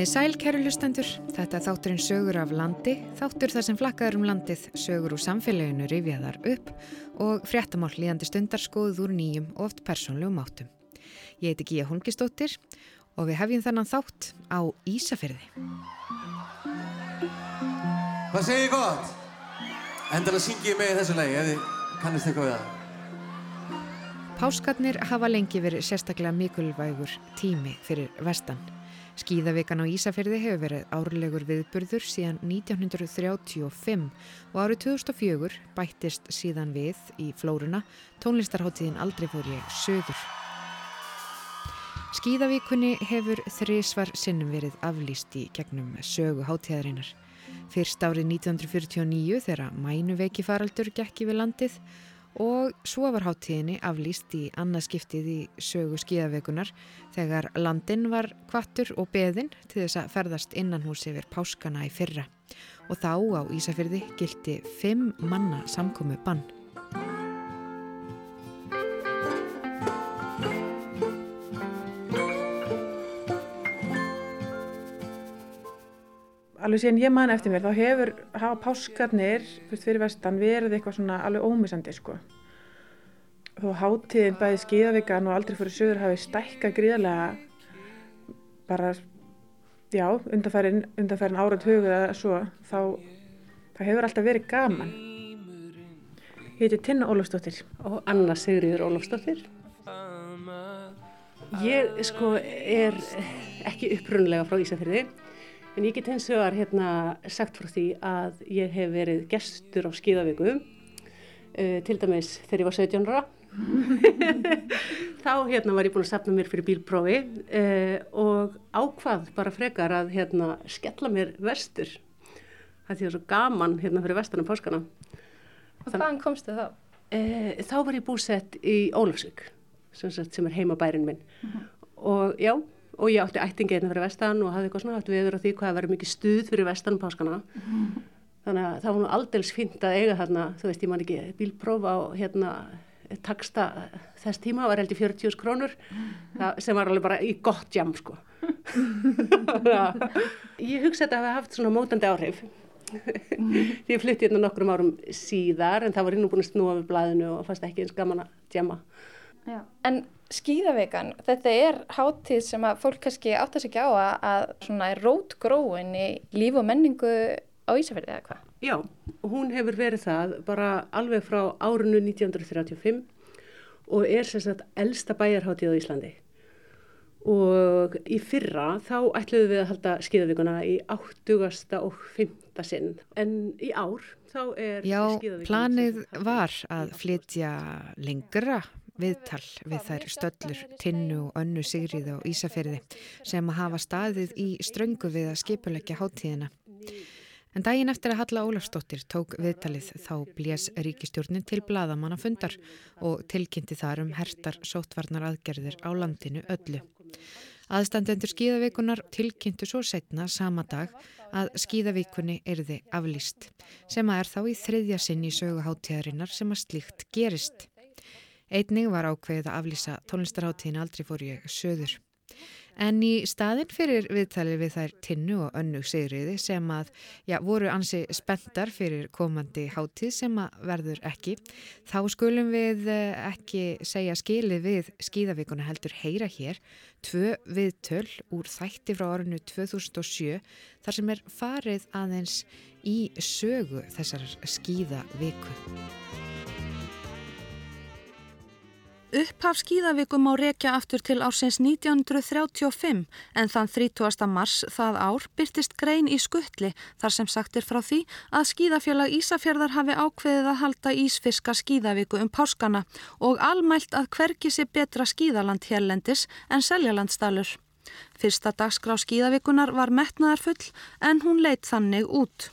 Komið sæl, kæru hlustendur. Þetta er þátturinn sögur af landi, þáttur þar sem flakkaður um landið, sögur úr samfélaginu rifjaðar upp og fréttamál líðandi stundar skoðuð úr nýjum og oft persónlegum áttum. Ég heiti Gíja Holmgistóttir og við hefjum þannan þátt á Ísafyrði. Hvað segir ég gott? Endalega syngi ég með í þessu lagi, ef þið kannist eitthvað við það. Páskarnir hafa lengi verið sérstaklega mikilvægur tími fyrir vestan. Skíðavikan á Ísafyrði hefur verið árlegur viðburður síðan 1935 og árið 2004 bættist síðan við í Flóruna tónlistarháttíðin Aldrei fór ég söður. Skíðavíkunni hefur þrísvar sinnum verið aflýst í gegnum sögu háttíðarinnar. Fyrst árið 1949 þegar mænuveiki faraldur gekk yfir landið og svo var háttíðinni aflýst í annarskiptið í sögu skíðavekunar þegar landin var kvattur og beðin til þess að ferðast innan hús yfir páskana í fyrra og þá á Ísafyrði gildi fimm manna samkomi bann. Alveg síðan ég man eftir mér þá hefur hafa páskarnir fyrir vestan verið eitthvað svona alveg ómissandi sko. Þó hátíðin bæði skíðavíkan og aldrei fyrir sögur hafi stækka gríðarlega bara já, undanfærin, undanfærin árað huga svo þá það hefur alltaf verið gaman. Ég heiti Tinna Ólafsdóttir. Og Anna Sigriður Ólafsdóttir. Ég sko er ekki upprunlega frá Ísafjörði En ég get hins vegar hérna sagt frá því að ég hef verið gestur á skíðavíku, uh, til dæmis þegar ég var 17 ára. Þá hérna var ég búin að sapna mér fyrir bílprófi uh, og ákvað bara frekar að hérna skella mér vestur. Það er svo gaman hérna fyrir vestunum páskana. Og hvaðan komstu þá? Uh, þá var ég búsett í Ólafsvík sem, sem er heimabærin minn -huh. Mhm. og já, og ég átti ættingeirna fyrir vestan og hafði eitthvað svona átti viður á því hvað að vera mikið stuð fyrir vestan um páskana mm. þannig að það var nú aldels fint að eiga þarna, þú veist ég man ekki bílprófa og hérna taksta þess tíma var held í 40 krónur mm. sem var alveg bara í gott jam sko ég hugsa þetta að hafa haft svona mótandi áhrif mm. ég flytti hérna nokkrum árum síðar en það var hinn og búin að snúa við blæðinu og fannst ekki eins gaman að jamma Já. En skíðavegan, þetta er hátíð sem að fólk kannski áttast ekki á að, að svona er rótgróin í líf og menningu á Ísafjörði eða hvað? Já, hún hefur verið það bara alveg frá árinu 1935 og er sérstaklega elsta bæjarhátíð á Íslandi og í fyrra þá ætluðum við að halda skíðavíkuna í 80. og 5. sinn en í ár þá er Já, planið var að flytja lengra viðtal við þær stöllur, tinnu og önnu Sigriði og Ísafjörði sem að hafa staðið í ströngu við að skipulegja háttíðina. En daginn eftir að Halla Ólafsdóttir tók viðtalið þá blés ríkistjórnin til bladamanna fundar og tilkynnti þar um hertar sótvarnar aðgerðir á landinu öllu. Aðstandendur skíðavíkunar tilkynntu svo setna sama dag að skíðavíkunni erði aflýst sem að er þá í þriðja sinn í söguháttíðarinnar sem að slíkt gerist. Einning var ákveðið að aflýsa tónlistarháttíðin aldrei fór ég söður. En í staðin fyrir viðtalið við þær tinnu og önnu sigriði sem að já, voru ansi spenntar fyrir komandi háttíð sem að verður ekki, þá skulum við eh, ekki segja skilið við skíðavíkuna heldur heyra hér tvö viðtöl úr þætti frá orðinu 2007 þar sem er farið aðeins í sögu þessar skíðavíku. Upphaf skíðavíkum á rekja aftur til ársins 1935 en þann 30. mars það ár byrtist grein í skuttli þar sem sagt er frá því að skíðafélag Ísafjörðar hafi ákveðið að halda Ísfiska skíðavíku um páskana og almælt að hverki sé betra skíðaland hérlendis en seljalandsdalur. Fyrsta dagskrá skíðavíkunar var metnaðarfull en hún leitt þannig út.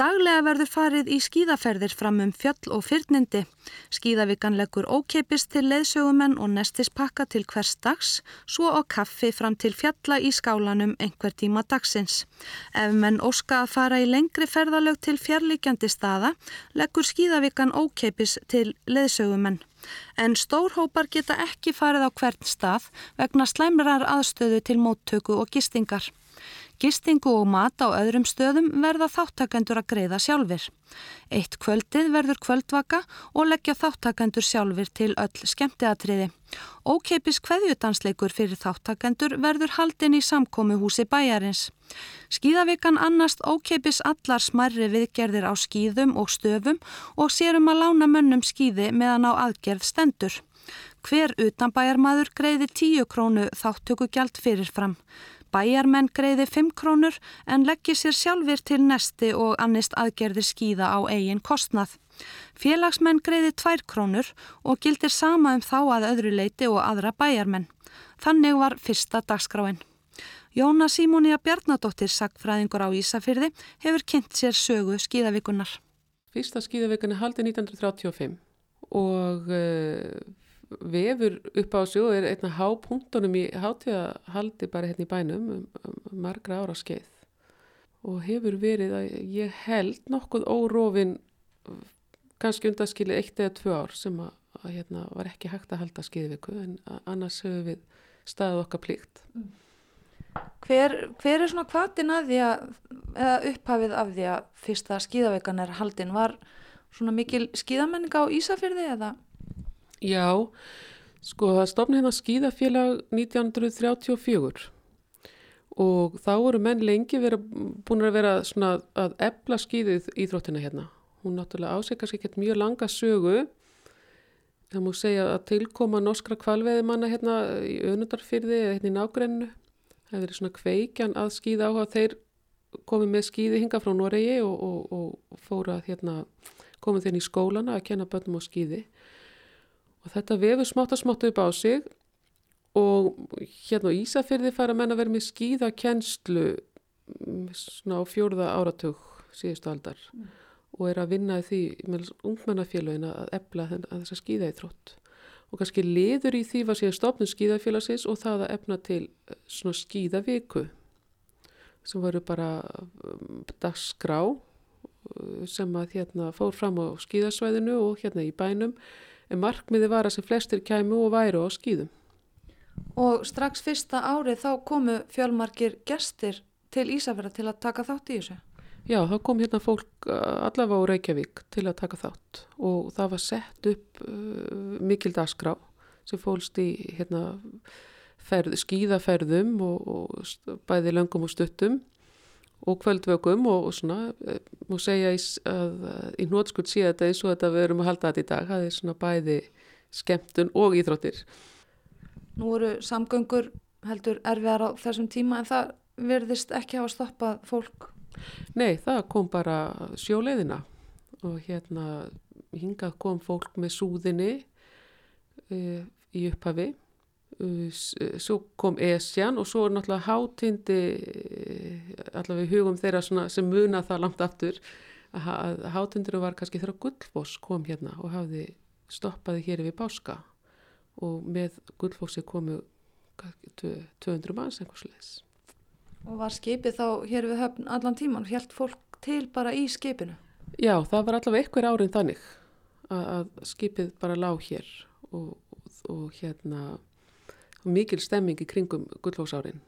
Daglega verður farið í skíðaferðir fram um fjöll og fyrnindi. Skíðavíkan leggur ókeipist til leðsögumenn og nestispakka til hvers dags, svo á kaffi fram til fjalla í skálanum einhver tíma dagsins. Ef menn óska að fara í lengri ferðalög til fjarlíkjandi staða, leggur skíðavíkan ókeipis til leðsögumenn. En stórhópar geta ekki farið á hvern stað vegna slæmrar aðstöðu til móttöku og gistingar. Gistingu og mat á öðrum stöðum verða þáttakendur að greiða sjálfur. Eitt kvöldið verður kvöldvaka og leggja þáttakendur sjálfur til öll skemmtiatriði. Ókeipis kveðjutansleikur fyrir þáttakendur verður haldin í samkómi húsi bæjarins. Skíðavikan annast ókeipis allar smarri viðgerðir á skíðum og stöfum og sérum að lána mönnum skíði meðan á aðgerð stendur. Hver utanbæjarmaður greiði 10 krónu þáttökugjald fyrirfram. Bæjarmenn greiði 5 krónur en leggir sér sjálfur til nesti og annist aðgerðir skýða á eigin kostnað. Félagsmenn greiði 2 krónur og gildir sama um þá að öðru leiti og aðra bæjarmenn. Þannig var fyrsta dagskráin. Jóna Simónia Bjarnadóttir, sagfræðingur á Ísafyrði, hefur kynnt sér sögu skýðavíkunar. Fyrsta skýðavíkun er haldið 1935 og uh, vefur upp á sig og er einna hápunktunum í hátíðahaldi bara hérna í bænum um, um margra ára skeið. Og hefur verið að ég held nokkuð órofin kannski undaskilið eitt eða tvö ár sem að, að hérna var ekki hægt að halda skeiðviku en annars hefur við staðið okkar plíkt hver, hver er svona kvatin að því að eða upphafið af því að fyrsta skíðavekan er haldin? Var svona mikil skíðamenninga á Ísafjörði eða? Já, sko það stofni hérna skýðafélag 1934 og þá voru menn lengi vera, búin að vera svona að ebla skýðið íþróttina hérna. Hún náttúrulega kannski ekki mjög langa sögu. Það múi segja að tilkoma norskra kvalveðimanna hérna í önundarfyrði eða hérna í nágrennu. Það hefur verið svona kveikjan að skýða á að þeir komið með skýði hinga frá Noregi og, og, og fóru að hérna, komið þeirn í skólana að kenna börnum á skýði og þetta vefur smátt að smátt upp á sig og hérna á Ísafyrði fara menn að vera með skýðakennslu mm, svona á fjórða áratug síðustu aldar mm. og er að vinna því með ungmennafélagin að ebla að þessa skýða í þrótt og kannski liður í því var síðan stopnum skýðafélagsins og það að efna til eh, svona skýðaviku sem voru bara um, dagskrá eh, sem að hérna fór fram á skýðasvæðinu og hérna í bænum en markmiði var að sem flestir kæmu og væru á skýðum. Og strax fyrsta árið þá komu fjölmarkir gestir til Ísafjörða til að taka þátt í þessu? Já, þá kom hérna fólk uh, allavega á Reykjavík til að taka þátt og það var sett upp uh, mikil dagskrá sem fólst í hérna, ferð, skýðaferðum og, og bæði löngum og stuttum og kvöldvökum og, og svona, eh, múið segja í, að, að í nótskuld sé þetta eins og þetta við erum að halda þetta í dag, það er svona bæði skemmtun og íþróttir. Nú eru samgöngur heldur erfiðar á þessum tíma en það verðist ekki hafa stoppað fólk? Nei, það kom bara sjóleiðina og hérna hingað kom fólk með súðinni e, í upphafi svo kom Esjan og svo er náttúrulega hátindi uh, allavega hugum þeirra sem muna það langt aftur að hátindinu var kannski þegar Guldfoss kom hérna og hafði stoppaði hér við Báska og með Guldfossi komu 200 manns einhvers leis. Og var skipið þá hér við höfn allan tíman og helt fólk til bara í skipinu? Já, það var allavega einhver árið þannig að skipið bara lág hér og, og, og hérna og mikil stemming í kringum gullfóksárin.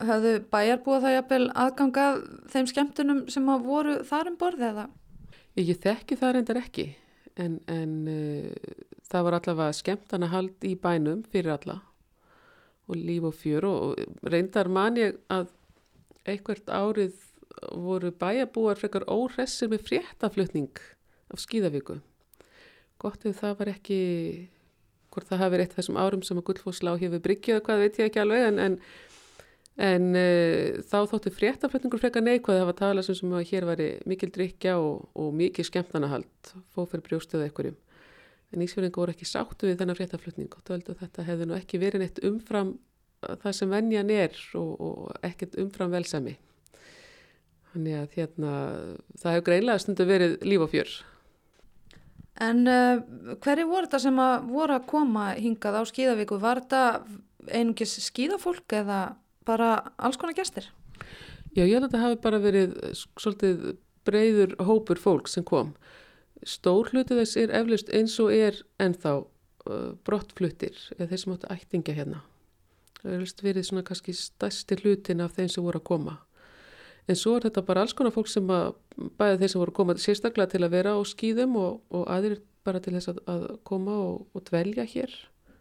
Hafðu bæjarbúa það jafnvel aðganga þeim skemmtunum sem að voru þar um borði eða? Ég þekki það reyndar ekki en, en uh, það var allavega skemmtana hald í bænum fyrir alla og líf og fjör og reyndar man ég að einhvert árið voru bæjarbúar frekar óressir með fréttaflutning af skýðavíku. Gott ef það var ekki hvort það hafi verið eitt þessum árum sem að gullfóslá hefur bryggjað og hvað veit ég ekki alveg en, en, en uh, þá þóttu fréttaflutningur frekar neikvæði að hafa talað sem sem að hér var mikil drikja og, og mikil skemmtanahald fófyrir brjóstuðu ekkurum en Ísfjörðingar voru ekki sáttu við þennan fréttaflutning og þetta hefði nú ekki verið neitt umfram það sem vennjan er og, og ekkert umfram velsami Þannig að hérna, það hefur greinlega stundu verið líf og fjör. En uh, hverju voru þetta sem að voru að koma hingað á skíðavíku? Var þetta einungis skíðafólk eða bara alls konar gestir? Já, ég held að þetta hafi bara verið svolítið breyður hópur fólk sem kom. Stór hluti þess er eflust eins og er ennþá uh, brottfluttir eða þeir sem áttu ættinga hérna. Það er eflust verið svona kannski stærsti hlutin af þeim sem voru að koma. En svo er þetta bara alls konar fólk sem að bæða þeir sem voru að koma sérstaklega til að vera á skýðum og, og aðrir bara til þess að, að koma og, og dvelja hér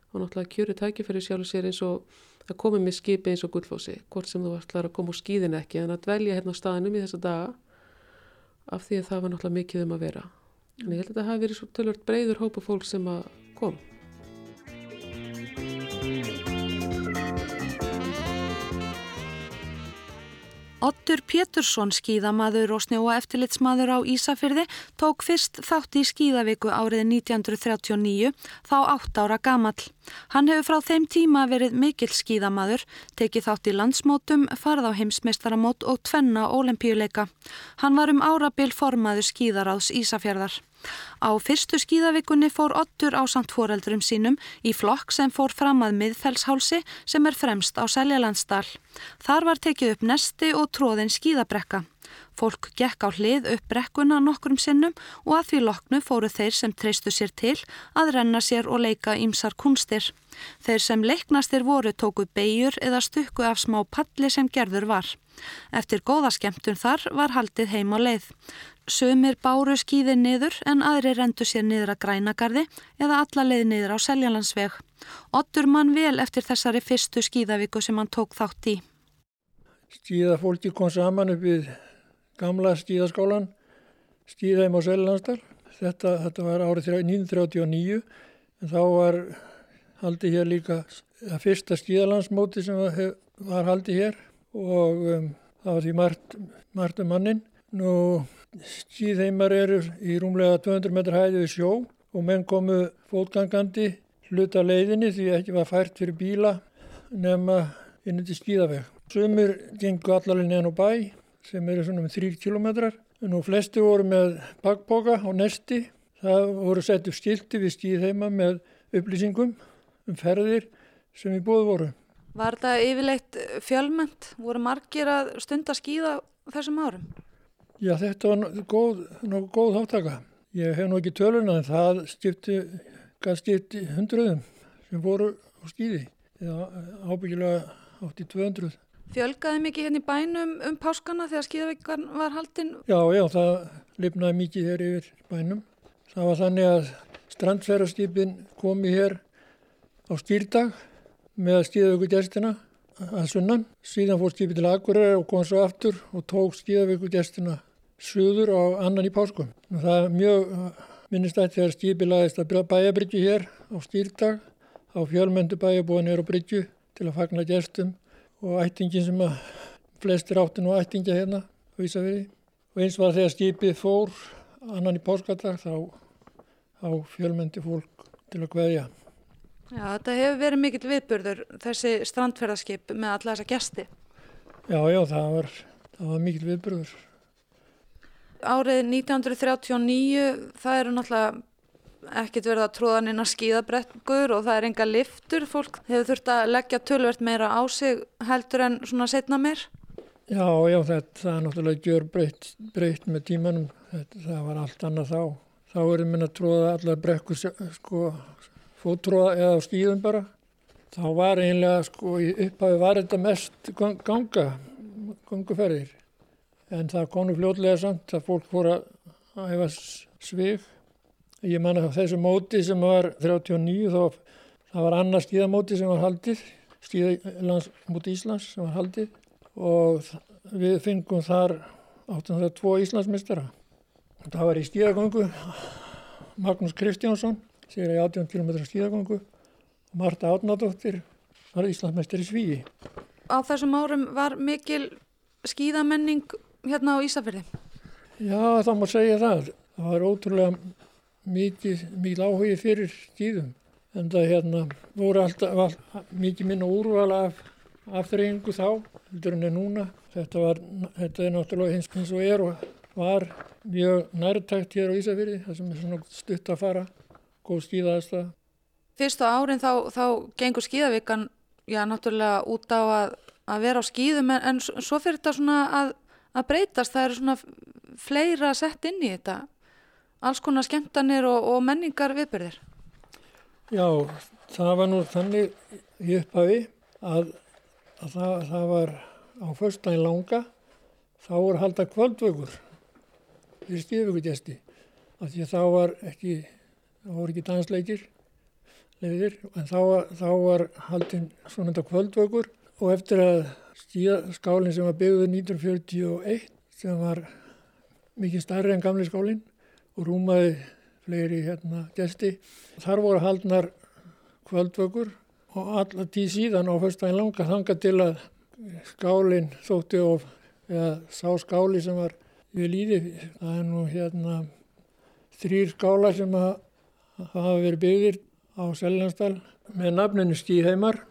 og náttúrulega kjöru tæki fyrir sjálf og sér eins og að koma með skipi eins og gullfósi, hvort sem þú ætlar að koma úr skýðin ekki en að dvelja hérna á staðinum í þessa daga af því að það var náttúrulega mikið um að vera. En ég held að þetta hafi verið tölvört breyður hópa fólk sem að kom. Ottur Pétursson, skíðamaður og snjóa eftirlitsmaður á Ísafyrði, tók fyrst þátt í skíðaviku árið 1939, þá 8 ára gamall. Hann hefur frá þeim tíma verið mikill skíðamaður, tekið þátt í landsmótum, farð á heimsmeistaramót og tvenna ólimpíuleika. Hann var um árabil formaður skíðaráðs Ísafjörðar. Á fyrstu skíðavikunni fór Ottur á samt foreldrum sínum í flokk sem fór fram að miðfellshálsi sem er fremst á Seljalandsdal. Þar var tekið upp nesti og tróðin skíðabrekka. Fólk gekk á hlið upp brekkuna nokkrum sinnum og að því loknu fóru þeir sem treystu sér til að renna sér og leika ímsar kunstir. Þeir sem leiknastir voru tóku beigur eða stukku af smá palli sem gerður var. Eftir góða skemmtun þar var haldið heim á leið. Sumir báru skýði niður en aðri rendu sér niður að grænagarði eða alla leið niður á Seljalandsveg. Ottur mann vel eftir þessari fyrstu skýðavíku sem hann tók þátt í. Skýðafólki kom saman upp við gamla skýðaskólan, skýðaðum á Seljalandsdal. Þetta, þetta var árið 1939 en þá var haldið hér líka að fyrsta skýðalandsmóti sem var haldið hér og um, það var því margt, margt um mannin. Nú skýðheimar eru í rúmlega 200 metrar hæði við sjó og menn komu fótgangandi hluta leiðinni því ekki var fært fyrir bíla nema inn til skýðaveg. Sumir gengur allarlega neðan á bæ sem eru svona með 3 kilometrar. Nú flesti voru með bakboka og nesti. Það voru sett upp stilti við skýðheima með upplýsingum um ferðir sem við búið voru. Var þetta yfirleitt fjölmönd? Voru margir að stunda skýða þessum árum? Já, þetta var góð, góð þáttaka. Ég hef ekki töluna en það skipti, skipti hundruðum sem voru á skýði. Eða ábyggilega átti 200. Fjölgaði mikið hérna í bænum um páskana þegar skýðavíkan var haldinn? Já, já, það lifnaði mikið hér yfir bænum. Það var þannig að strandferðarskipin komi hér á skýrdag með skýðavíku gestina að sunnan. Síðan fór skipið til Akureyri og kom svo aftur og tók skýðavíku gestina suður og annan í páskum. Það er mjög minnistætt þegar skipi laðist að bæjabryggju hér á stýrdag á fjölmöndu bæjabúinir og bryggju til að fagna gestum og ættingin sem að flestir áttin og ættingja hérna á Ísafjörði. Og eins var þegar skipið fór annan í páskadag þá, þá fjölmöndi fólk til að hvaðja. Já, þetta hefur verið mikill viðburður þessi strandferðarskip með alla þessa gesti. Já, já, það var, það var mikill viðburður árið 1939 það eru náttúrulega ekkert verið að tróða neina skíðabrekkur og það er enga liftur, fólk hefur þurft að leggja tölvert meira á sig heldur en svona setna meir? Já, já, þetta það er náttúrulega gjör breytt, breytt með tímanum, þetta, það var allt annað þá. Þá erum við að tróða allar brekkur, sko, fóttróða eða skíðum bara. Þá var einlega, sko, í upphafi var þetta mest ganga, ganguferðir en það konu fljóðlega samt að fólk fór að hefa svig. Ég man að þessu móti sem var 39 þá það var annað skíðamóti sem var haldið, skíðalandsmóti Íslands sem var haldið og við fengum þar 802 Íslandsmistara. Það var í skíðagöngu Magnús Kristjánsson, sér í 18 km skíðagöngu og Marta Átnadóttir var Íslandsmestari Svíi. Á þessum árum var mikil skíðamenning hérna á Ísafjörði? Já, það má segja það. Það var ótrúlega mikið, mikið áhugi fyrir skýðum. En það hérna voru alltaf all, mikið minna úrval af, aftreyingu þá, heldur en er núna. Þetta, var, þetta er náttúrulega eins, eins og er og var mjög nærtækt hér á Ísafyrði, það sem er svona stutt að fara, góð skíðaðastað. Fyrstu árin þá, þá gengur skíðavíkan, já, náttúrulega út á að, að vera á skíðum, en, en svo fyrir þetta svona að, að breytast, það eru svona fleira sett inn í þetta, alls konar skemmtanir og, og menningar viðbyrðir. Já, það var nú þannig í upphafi að, að það, það var á förstæðin langa, þá voru halda kvöldvögur fyrir skíðvögugesti, af því að þá var ekki, þá voru ekki dansleikir leiðir, en þá, þá var haldinn svona þetta kvöldvögur og eftir að skíðaskálinn sem var byggðuð 1941 sem var mikið starri en gamli skálinn og rúmaði fleiri hérna gesti. Þar voru haldnar kvöldvökur og allar tíð síðan á fyrstæðin langa þanga til að skálinn þótti of, eða sá skáli sem var við líði. Það er nú hérna þrýr skála sem hafa verið byggðir á Seljansdal með nafninu Stíheimar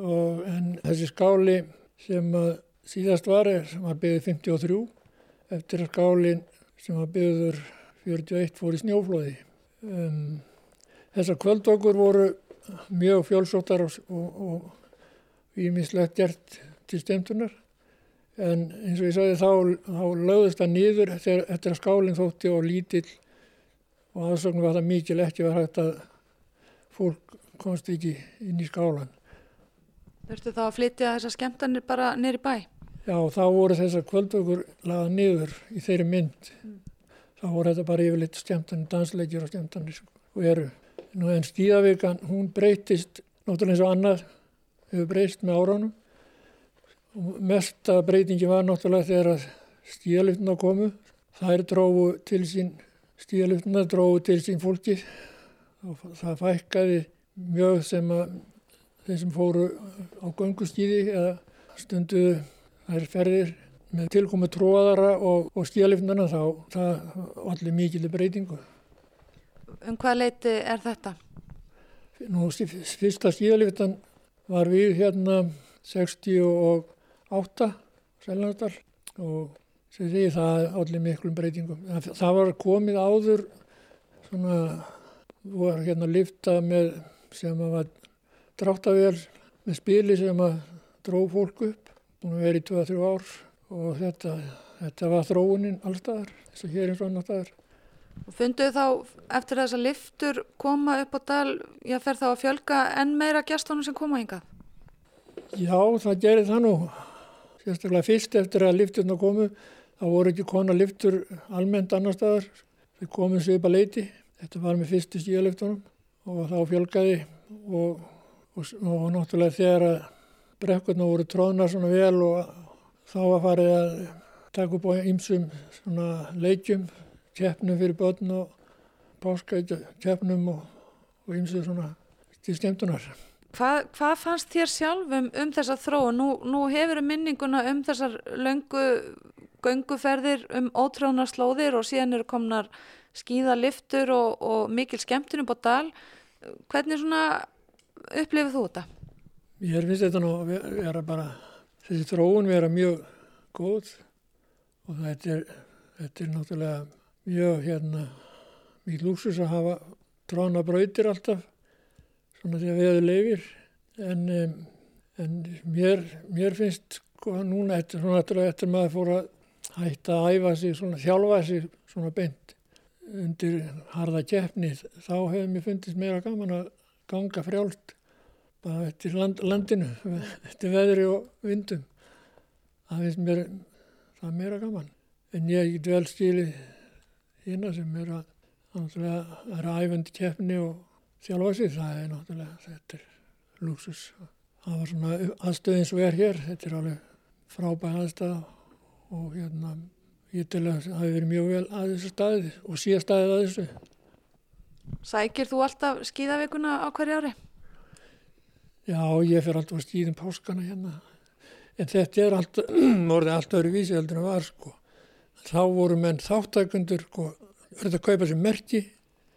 og en þessi skáli sem síðast var, sem var byggðið 53 eftir að skálinn sem var byggður 41 fór í snjóflóði. Um, þessar kvöldokkur voru mjög fjölsóttar og ímislegt gert til stemtunar en eins og ég sagði þá, þá lögðist það nýður eftir, eftir að skálinn þótti og lítill og aðsögnum var það mikil ekki var hægt að fólk komst ekki inn í skálan. Þurftu þá að flytja þessar skemmtanir bara neyri bæ? Já, þá voru þessar kvöldvökur lagað niður í þeirri mynd. Mm. Þá voru þetta bara yfirleitt skemmtanir, dansleikir og skemmtanir og eru. Nú en skíðavíkan, hún breytist náttúrulega eins og annað, hefur breyst með áránum. Mesta breytingi var náttúrulega þegar skíðalutna komu. Það er drófu til sín, skíðalutna drófu til sín fólkið og það fækkaði mjög sem að þeir sem fóru á gönguskíði eða stunduðu þær ferðir með tilkomu tróðara og, og skíðalifnana þá það allir mikil breytingu. Um hvað leiti er þetta? Nú fyrsta skíðaliftan var við hérna 68 Selnardal og sem því það allir miklum breytingum. Það, það var komið áður svona var hérna lifta með sem að var dráttavél með spili sem að dró fólk upp búin að vera í 2-3 ár og þetta, þetta var þróunin allstaðar þess að hér eins og annar staðar. Og funduðu þá eftir þess að liftur koma upp á dal já fer þá að fjölga enn meira gestunum sem koma hingað? Já það gerir það nú. Sérstaklega fyrst eftir að lifturna komu þá voru ekki kona liftur almennt annar staðar. Við komum svipa leiti Þetta var með fyrstu stíðalöftunum og þá fjölgaði og, og, og náttúrulega þegar að brekkurna voru tróðna svona vel og þá var farið að taka upp á ymsum svona leikjum, keppnum fyrir börn og páskætja keppnum og, og ymsum svona til skemmtunar. Hvað, hvað fannst þér sjálfum um þessa þróu? Nú, nú hefur minninguna um þessar löngu gönguferðir um ótráðnar slóðir og síðan eru komnar skíðaliftur og, og mikil skemmtunum á dal. Hvernig svona upplifið þú þetta? Ég finnst þetta nú vera bara, þessi þróun vera mjög góð og þetta er, þetta er náttúrulega mjög hérna, mjög lúsus að hafa trána brautir alltaf, svona því að við hefur leifir, en, en mér, mér finnst sko núna eftir, eftir maður fór að hætta að æfa sig, svona þjálfa sig svona beint undir harða keppni þá hefur mér fundist meira gaman að ganga frjálst bara eftir land, landinu eftir veðri og vindum. Það finnst mér það er meira gaman. En ég get vel stílið hérna sem er að það er æfandi keppni og þjálfasi það er náttúrulega þetta er lúksus það var svona aðstöðin sem er hér. Þetta er alveg frábæð aðstöð og hérna ég tel að það hefur verið mjög vel að þessu staði og síða staðið að þessu. Sækir þú alltaf skíðavíkuna á hverju ári? Já, ég fer alltaf að skíðum páskana hérna. En þetta er alltaf, orðið alltaf öru vísi heldur en var sko. Þá voru menn þáttakundur, sko, verður að kaupa sér merki,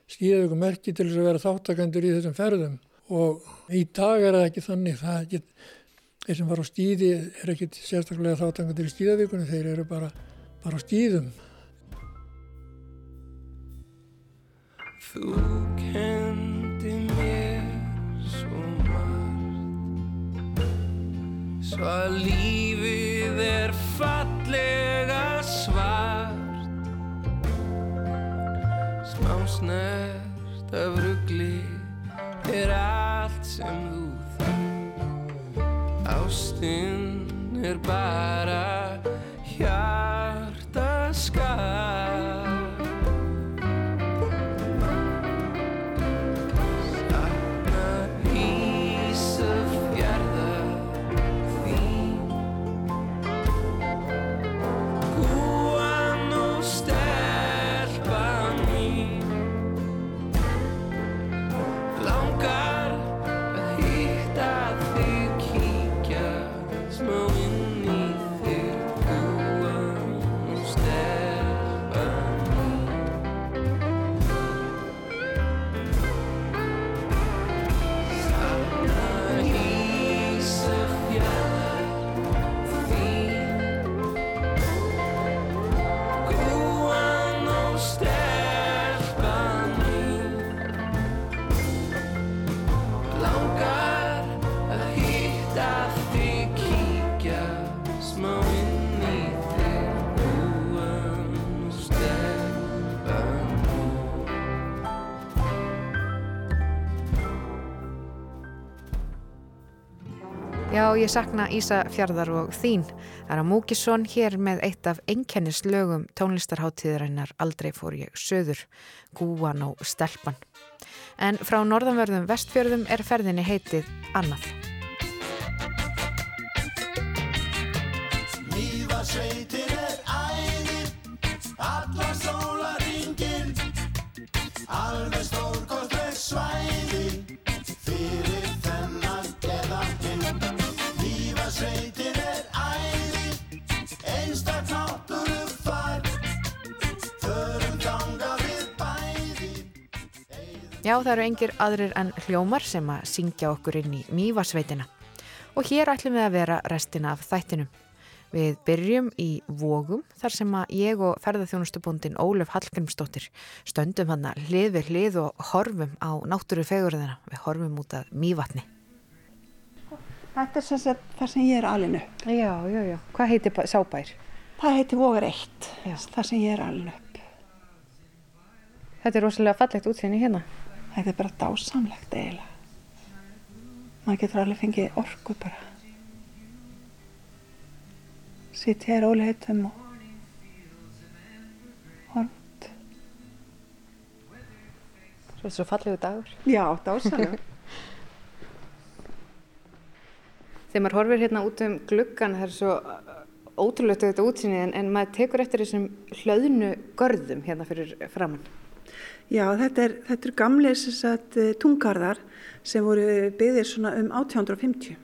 skíðavíku merki til þess að vera þáttakundur í þessum ferðum. Og í dag er það ekki þannig, það, get, þeir sem var á stíði er ekkit sérstaklega þáttangandir í stíðavíkunum, þeir eru bara, bara á stíðum. Þú kendi mér svo margt. Svo að lífið er fallega svart. Smá snert af ruggli er allt sem þú þarf Ástinn er bara ég sakna Ísa Fjarðar og þín. Það er að Múkisson hér með eitt af einkennislögum tónlistarháttíðarinnar Aldrei fór ég söður, Gúan og Stelpan. En frá norðanverðum vestfjörðum er ferðinni heitið Annað. Já, það eru engir aðrir en hljómar sem að syngja okkur inn í Mývarsveitina. Og hér ætlum við að vera restina af þættinum. Við byrjum í Vógum þar sem að ég og ferðarþjónustubundin Ólef Hallgrimsdóttir stöndum hann að hlið við hlið og horfum á náttúru fegurðina. Við horfum út að Mývatni. Þetta er sem sagt það sem ég er alinu. Já, já, já. Hvað heitir sábær? Það heitir Vogar 1, það sem ég er alinu. Þetta er rosalega fallegt útsýni hérna. Þetta er bara dásamlegt eiginlega. Maður getur alveg fengið orku bara. Sitt hér óli heitum og horfnd. Svo er þetta svo fallegu dagur. Já, dásamlega. þegar maður horfir hérna út um gluggan það er svo ótrúlegt þetta útsýni en, en maður tekur eftir þessum hlöðnu görðum hérna fyrir framann. Já, þetta er, þetta er gamlega sagt, tungarðar sem voru byggðir svona um 1850.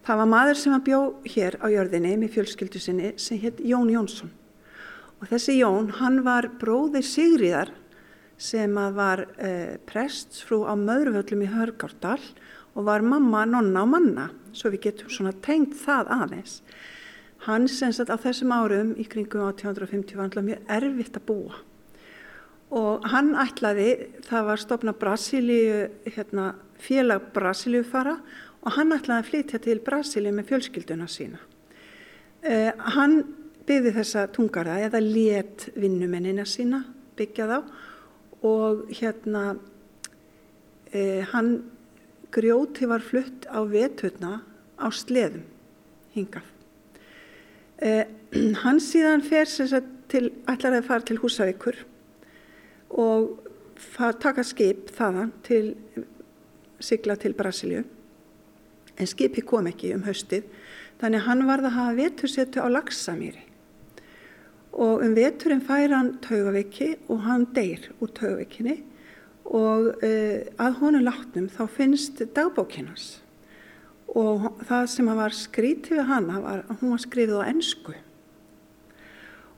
Það var maður sem að bjó hér á jörðinni með fjölskyldu sinni sem hétt Jón Jónsson. Og þessi Jón, hann var bróðir Sigriðar sem að var eh, prestsfrú á Möðruvöllum í Hörgárdal og var mamma, nonna og manna, svo við getum svona tengt það aðeins. Hann sem sagt á þessum árum í kringum 1850 var alltaf mjög erfitt að búa og hann ætlaði, það var stopna Brasilíu, hérna, félag Brasilíu fara og hann ætlaði að flytja til Brasilíu með fjölskylduna sína. Uh, hann byggði þessa tungarða eða let vinnumennina sína byggja þá og hérna uh, hann grjóti var flutt á vetutna á sleðum hingað. Eh, hann síðan fer til, ætlar að fara til Húsavíkur og taka skip þaðan til sigla til Brasilju en skipi kom ekki um haustið þannig hann varð að hafa vetursetu á Laksamýri og um veturinn fær hann taugaveiki og hann deyr úr taugaveikinni og uh, að honum látnum þá finnst dagbókinans og það sem var skrítið við hana var að hún var skrifið á ennsku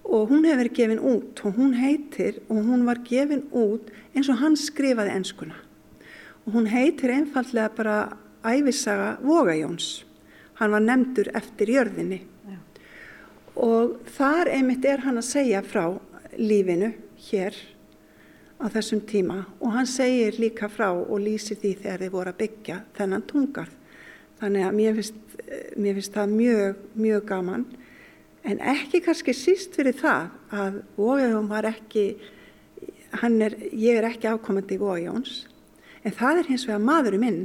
og hún hefur verið gefin út og hún heitir og hún var gefin út eins og hann skrifaði ennskuna og hún heitir einfallega bara æfisaga Vogajóns. Hann var nefndur eftir jörðinni. Já. og þar einmitt er hann að segja frá lífinu hér á þessum tíma. Og hann segir líka frá og lýsir því þegar þeir voru að byggja þennan tungarð þannig að mér finnst, mér finnst það mjög, mjög gaman en ekki kannski síst fyrir það að Vójón var ekki er, ég er ekki afkomandi í Vójóns en það er hins vegar maðurum minn.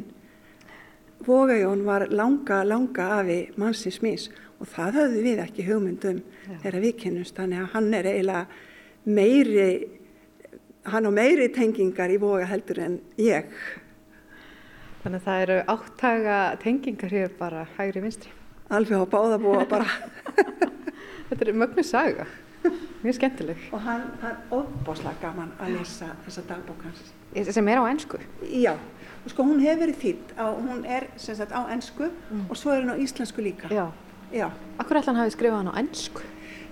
Vójón var langa, langa afi mannsins mís og það höfðu við ekki hugmyndum ja. þegar við kynnumst. Þannig að hann er eiginlega meiri hann á meiri tengingar í Vóga heldur en ég. Þannig að það eru áttaga tengingar hér bara hægri vinstri Alveg á báða búa bara Þetta er mögnu saga, mjög skemmtileg. Og hann, það er óbáslega gaman að lesa þessa dagbókans. Sem er á ennsku? Já, og sko hún hefur verið þýtt, á, hún er sem sagt á ennsku mm. og svo er hún á íslensku líka. Já. Já. Akkur ætla hann hafi skrifað hann á ennsku?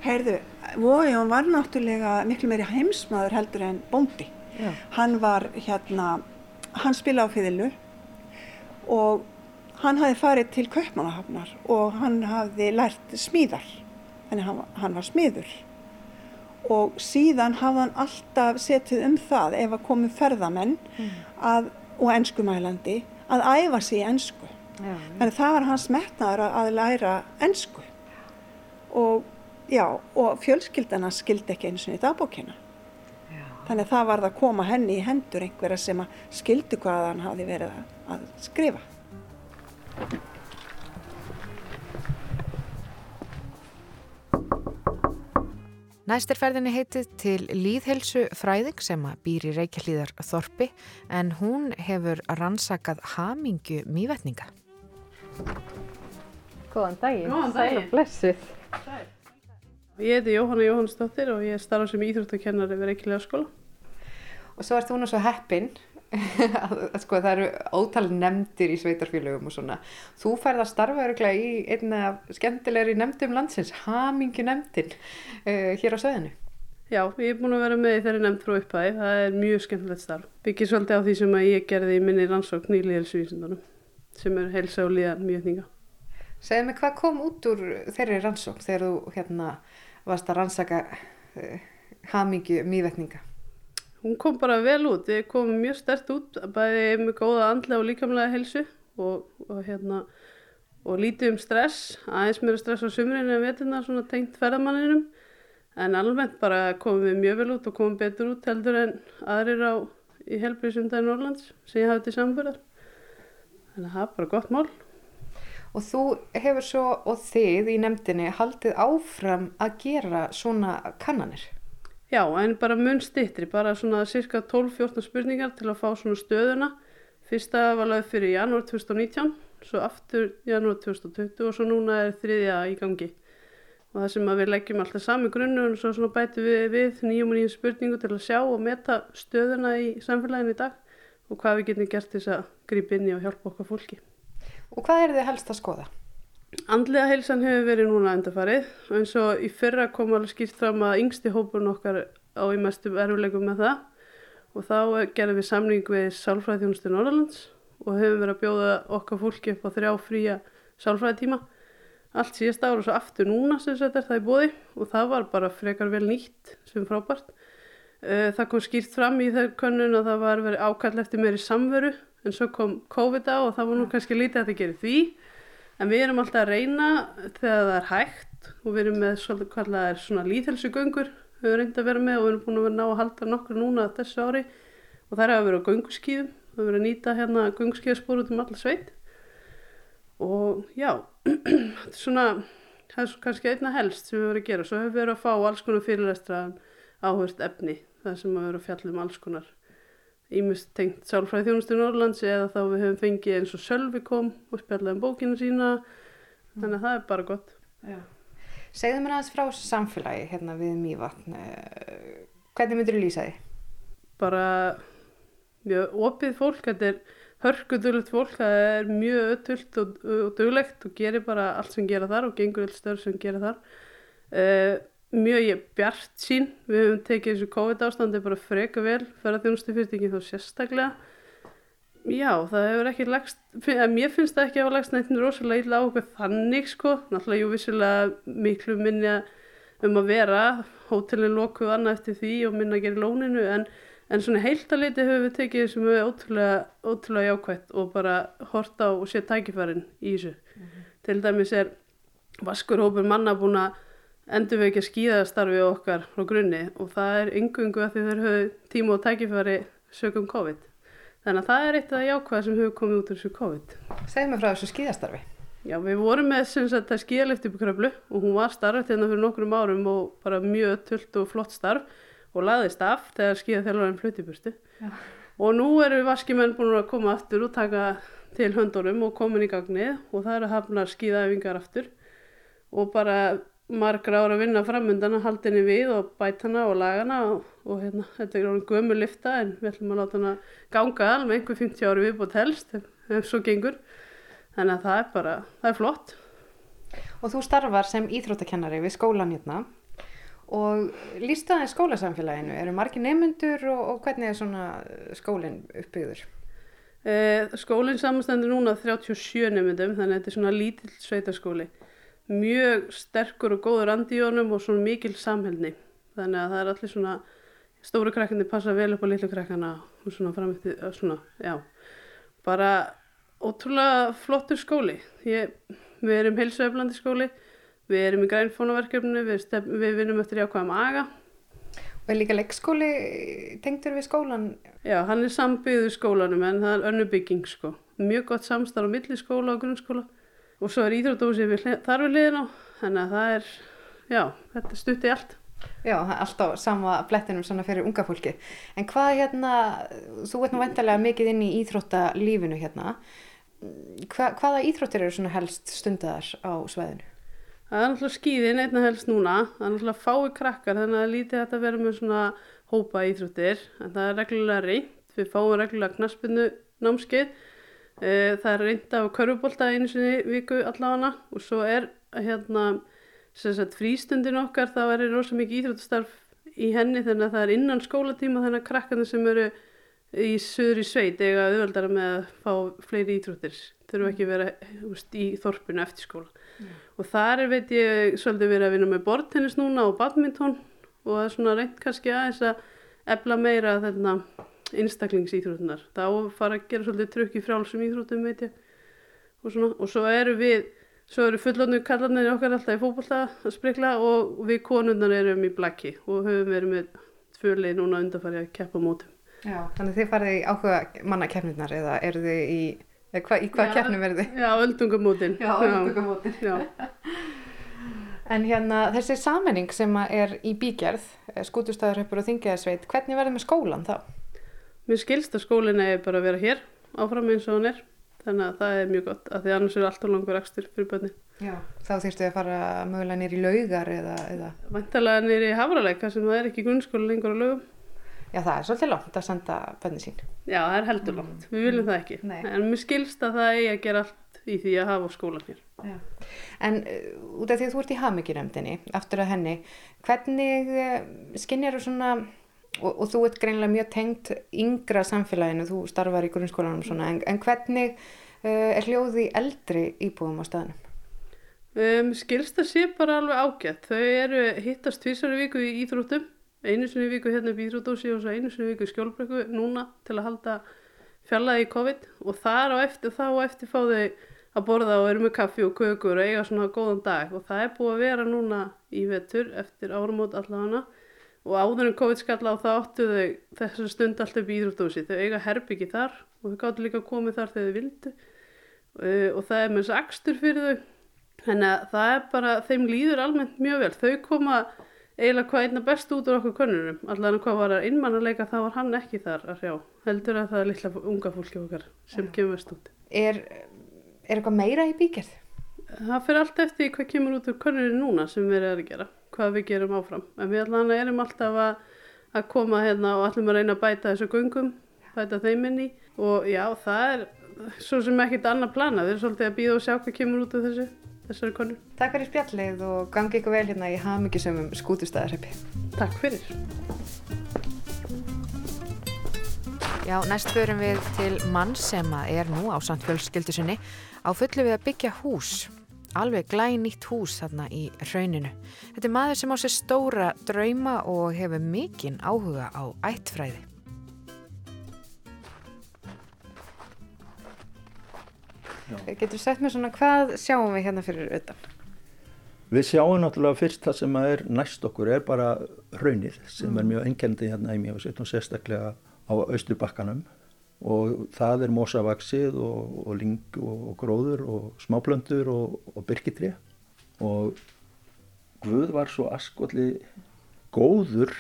Heyrðu, Vójón var náttúrulega miklu meiri heimsmaður heldur en bóndi. Já. Hann var hérna, hann spila á fyrðilu og hann hafi farið til Kaupmannahafnar og hann hafi lært smíðar þannig hann, hann var smiður. Og síðan hafði hann alltaf setið um það ef að komu ferðamenn mm. að, og ennskumælandi að æfa sig í ennsku já, þannig það var hans metnaður að læra ennsku og og fjölskyldana skildi ekki eins og í dagbókina. Já. þannig það var það að koma henni í hendur einhverja sem skildi hvað hann hafi verið að skrifa Næstirferðinni heitið til Líðhelsu fræðing sem býr í Reykjavíðar Þorpi en hún hefur rannsakað hamingu mývetninga. Góðan daginn. Góðan daginn. Sæl og blessið. Ég heiti Jóhanna Jóhannsdóttir og ég starfa sem íþróttakennari við Reykjavíðar skóla. Og svo ert þú nú svo heppinn sko það eru ótal nefndir í sveitarfélögum og svona. Þú færð að starfa öruglega í einna skemmtilegri nefndum landsins hamingi nefndin uh, hér á söðinu Já, ég er búin að vera með í þeirri nefnd frá upphæði, það er mjög skemmtilegt starf. Byggir svolítið á því sem ég gerði í minni rannsókn í liðhelsuvísindunum sem er heilsa og liðan mjötninga Segð mig hvað kom út úr þeirri rannsókn þegar þú hérna varst að rannsaka uh, hamingi mývetninga hún kom bara vel út, við komum mjög stert út, bæði með góða andlega og líkamlega helsu og, og hérna og lítið um stress, aðeins mér að stressa á sumrinu en veturna svona tengt ferðamanninum. En almennt bara komum við mjög vel út og komum betur út heldur en aðrir á í helbriðsundagi Norrlands sem ég hafði til samfélag að það er bara gott mál. Og þú hefur svo og þið í nefndinni haldið áfram að gera svona kannanir Já, en bara mun stittri, bara svona cirka 12-14 spurningar til að fá svona stöðuna. Fyrsta var laðið fyrir janúar 2019, svo aftur janúar 2020 og svo núna er þriðja í gangi. Og það sem við leggjum alltaf sami grunnu og svo svona bætu við við nýjum og nýjum spurningu til að sjá og meta stöðuna í samfélaginu í dag og hvað við getum gert þess að grípa inn í og hjálpa okkar fólki. Og hvað er þið helst að skoða? Andlega heilsan hefur verið núna endafarið og eins og í fyrra kom alveg skýrt fram að yngsti hópurinn okkar á í mestum erfuleikum með það. Og þá gerðum við samling við Sálfræðiþjónustu Norðalands og hefum verið að bjóða okkar fólki upp á þrjá fría sálfræðitíma. Allt síðast ára og svo aftur núna sem þetta er það í bóði og það var bara frekar vel nýtt sem frábært. Eh, það kom skýrt fram í þeir könnun að það var verið ákall eftir meiri samveru en svo kom COVID á og það var nú kannski lítið að þetta gerir því En við erum alltaf að reyna þegar það er hægt og við erum með svolítið hvað það er svona líðhelsugöngur við erum reyndið að vera með og við erum búin að vera ná að halda nokkur núna þessu ári. Og það er að vera á gönguskíðum, við erum að nýta hérna gönguskíðaspor út um alla sveit. Og já, þetta er svona, það er kannski einna helst sem við verðum að gera, svo hefur við verið að fá alls konar fyrirlestra áhört efni, það sem að vera að fjalla um alls konar ímest tengt sálfræði þjónustu Norrlands eða þá við höfum fengið eins og Sölvi kom og spjallaði um bókinu sína. Þannig að það er bara gott. Já. Segðu mér aðeins frá samfélagi hérna við Mývatn. Eh, hvernig myndur þú lýsa því? Bara mjög opið fólk, þetta er hörkudulegt fólk, það er mjög ötult og, og duglegt og gerir bara allt sem gera þar og gengur allt stöður sem gera þar uh, mjög bjart sín við höfum tekið þessu COVID ástandi bara freka vel fyrir að þjónustu fyrirtæki þá sérstaklega Já, það hefur ekki lagst, mér finnst það ekki að hafa lagst neitt rosalega illa á okkur þannig sko, náttúrulega jú vissilega miklu minni um að vera, hótelin lokuð annað eftir því og minna að gera lóninu en, en svona heiltaliti hefur við tekið sem er ótrúlega, ótrúlega jákvægt og bara horta og sé tækifærin í þessu. Mm -hmm. Til dæmis er vaskurhópur manna búin að endur við ekki að skýða starfi okkar frá grunni og það er yngungu að því þeir höfðu tíma og tækifæri sögum COVID. Þannig að það er eitt af það jákvæða sem hefur komið út úr þessu COVID. Segð mér frá þessu skíðastarfi. Já, við vorum með þetta í kröflu og hún var starft hérna fyrir nokkrum árum og bara mjög tullt og flott starf og laðist af þegar skíðaþjálfarinn flutti burstu. Og nú eru vaskimenn búin að koma aftur og taka til höndunum og komin í gagnið og það eru hafnar skíðaæfingar aftur og bara margra ára að vinna framöndan að haldinni við og bætana og lagana og, og hérna, þetta er alveg gömur lifta en við ætlum að láta hana ganga alveg einhver 50 ári viðbútt helst ef, ef svo gengur. Þannig að það er bara, það er flott. Og þú starfar sem íþróttakennari við skólan hérna. Og lísta það í skólasamfélaginu? Eru margi nefnendur og, og hvernig er svona skólinn uppbyggður? Eh, skólinn samanstendur núna 37 nefnendum þannig að þetta er svona lítill sveitarskóli mjög sterkur og góður andi í honum og svona mikil samhælni þannig að það er allir svona stóru krakkandi passa vel upp á litlu krakkana og svona framöftið svona, já, bara ótrúlega flottur skóli. Ég, við erum heilsueflandi skóli við erum í grænfónaverkefni við, við vinnum eftir jákvæðum aga. Og er líka leikskóli tengtur við skólan? Já, hann er sambyggður skólanum en það er önnu bygging sko. Mjög gott samstarf á milliskóla og grunnskóla og svo er íþrótdósi þar við liðin á þannig að það er, já, þetta stutti allt. Já, alltaf sama blettinum svona fyrir unga fólki en hvað hérna, þú veit nú vendarlega mikið inn í íþróttalífinu hérna. Hva, hvaða íþróttir eru svona helst stundar á sveðinu? Það er náttúrulega skýðin einna helst núna. Það er náttúrulega fái krakkar þannig að lítið þetta verður með svona hópa íþróttir. En það er reglulega reynd við fáum reglulega knaspinu námskeið Eh, það er reynda á körfubólta einu sinni viku allavega og svo er hérna sagt, frístundin okkar það verður rosa mikið íþróttastarf í henni þannig að það er innan skólatíma þannig að krakkarnir sem eru í söður í sveit eiga auðvöldara með að fá fleiri íþróttir þurfu ekki að vera úst, í þorpinu eftir skóla mm. og þar er veit ég svolítið verið að vinna með bortennis núna og badminton og það er svona reynd kannski aðeins að ebla meira þetta einstaklingsýþrótunar þá fara að gera svolítið trökk í frálsum íþrótum veit ég. Og, svona, og svo eru við svo eru fullonu kallarnir okkar alltaf í fókbalta að sprikla og við konunnar erum í blakki og höfum verið með tvörlið núna undanfari að keppa mótum Já, þannig þið farið í áhuga mannakeppnirnar eða eru þið í, hva, í hvað keppnum verið þið? Já, öldungamótin. Já, öldungamótin. En hérna þessi sammenning sem er í bígerð, skútustæðarhöpur og þingiðarsveit, hvernig verður með skólan þá? Mér skilst að skólinn er bara að vera hér áfram eins og hann er þannig að það er mjög gott að því annars er allt og langur ekstur fyrir bönni. Já, þá þýrstu að fara mögulega nýri laugar eða? eða... Vantalega nýri hafraleika sem það er ekki grunnskóla lengur á laugum. Já, það er svolítið langt að senda bönni sín. Já, það er heldur langt. Mm. Við viljum það ekki. Nei. En mér skilst að það eigi að gera allt í því að hafa skólan hér. Já. En uh, út af því að þú ert í hafmyggjuremdini, aftur að henni, hvernig uh, skinnir þú svona og, og þú ert greinlega mjög tengt yngra samfélaginu, þú starfar í grunnskólanum svona, en, en hvernig uh, er hljóði eldri íbúðum á staðnum? Um, skilst að sé bara alveg ágætt. Þau eru hittast tvísari viku í Íþróttum. Einu sinni viku hérna í Íþróttósi og einu sinni viku í Skjólbrekku núna til að halda fjallaði í COVID. Og þar á eftir, þá eftir fá þau að borða og eru með kaffi og kökur og eiga svona góðan dag. Og það er búið að vera núna í vetur eftir áramót allavega og áður en COVID skalla á það áttu þau þessar stund alltaf í íþróttúsi þau eiga herbyggi þar og þau gáttu líka komið þar þegar þau vildu. Uh, og það er með þess akstur fyrir þau. Þannig að það er bara þeim líður almennt mjög vel. Þau koma eiginlega hvað einna best út úr okkur konunum allavega hvað var að innmannuleika þá var hann ekki þar að hrjá. Heldur að það er litla unga fólki okkar sem kemur mest út. Er, er eitthvað meira í bíkjörð? Það fyrir allt eftir hvað kemur út úr konunum núna sem við erum að gera hvað við gerum áfram. En við allan erum alltaf að, að koma hérna og allum að reyna að bæta þessu gungum, bæta þeim inn í og já, það er svo sem ekkit annað plana. Við erum svolítið að býða og sjá hvað kemur út af þessu, þessari konur. Takk fyrir spjallið og gangi ykkur vel hérna í hafmyggisömmum skútustæðarheppi. Takk fyrir. Já, næst förum við til mann sem er nú á samt fjölskyldu sinni á fullu við að byggja hús. Alveg glænýtt hús þarna í rauninu. Þetta er maður sem á sér stóra drauma og hefur mikinn áhuga á ættfræði. Getur sett mér svona hvað sjáum við hérna fyrir auðan? Við sjáum náttúrulega fyrst það sem er næst okkur er bara raunir sem mm. er mjög engjandi hérna í mjög og sérstaklega á austurbakkanum og það er mosavaksið og, og ling og, og gróður og smáplöndur og, og byrkitri og Guð var svo askotli góður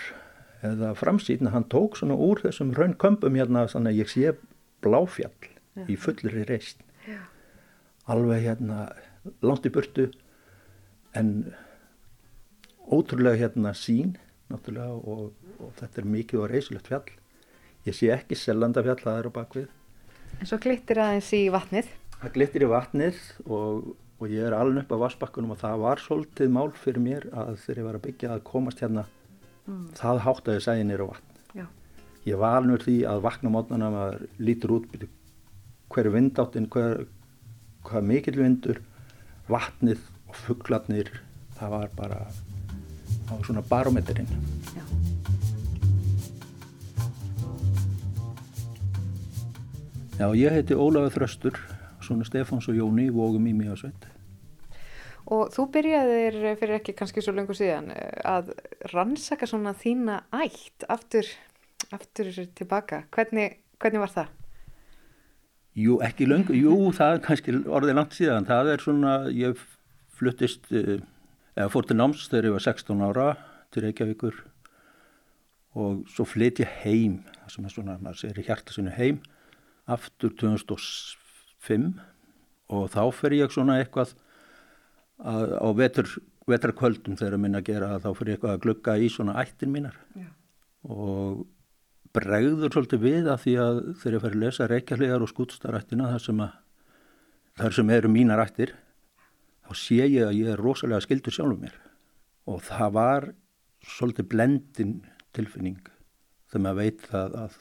eða framsýtna, hann tók svona úr þessum raunkömpum hérna þannig að ég sé bláfjall ja. í fullri reist ja. alveg hérna langt í burtu en ótrúlega hérna sín náttúrulega og þetta er mikið og reysilegt fjall Ég sé ekki sellandafjall, það er á bakvið. En svo glittir aðeins í vatnið? Það glittir í vatnið og, og ég er alveg upp á vassbakkunum og það var svolítið mál fyrir mér að þegar ég var að byggja að komast hérna, mm. það háttaði sæði nýra vatn. Já. Ég var alveg því að vakna mótnana maður lítur út, hver er vindáttinn, hver, hvað mikill vindur, vatnið og fugglarnir, það var bara á svona barometerinn. Já. Já, ég heiti Ólafur Þröstur, svona Stefáns og Jóni í Vógum í Míasveit. Og þú byrjaðir fyrir ekki kannski svo lengur síðan að rannsaka svona þína ætt aftur, aftur tilbaka. Hvernig, hvernig var það? Jú, ekki lengur, jú, það er kannski orðið langt síðan. Það er svona, ég fluttist, eh, eða fór til náms þegar ég var 16 ára til Reykjavíkur og svo flytt ég heim, það sem er svona, maður segir hjarta sinu heim aftur 2005 og þá fer ég svona eitthvað að, á vetur, vetarkvöldum þegar minna að gera það þá fer ég eitthvað að glugga í svona ættin mínar Já. og bregður svolítið við að því að þegar ég fer að lesa reykjarlegar og skútstarættina þar sem, að, þar sem eru mínar ættir þá sé ég að ég er rosalega skildur sjálfur mér og það var svolítið blendin tilfinning þegar maður veit það að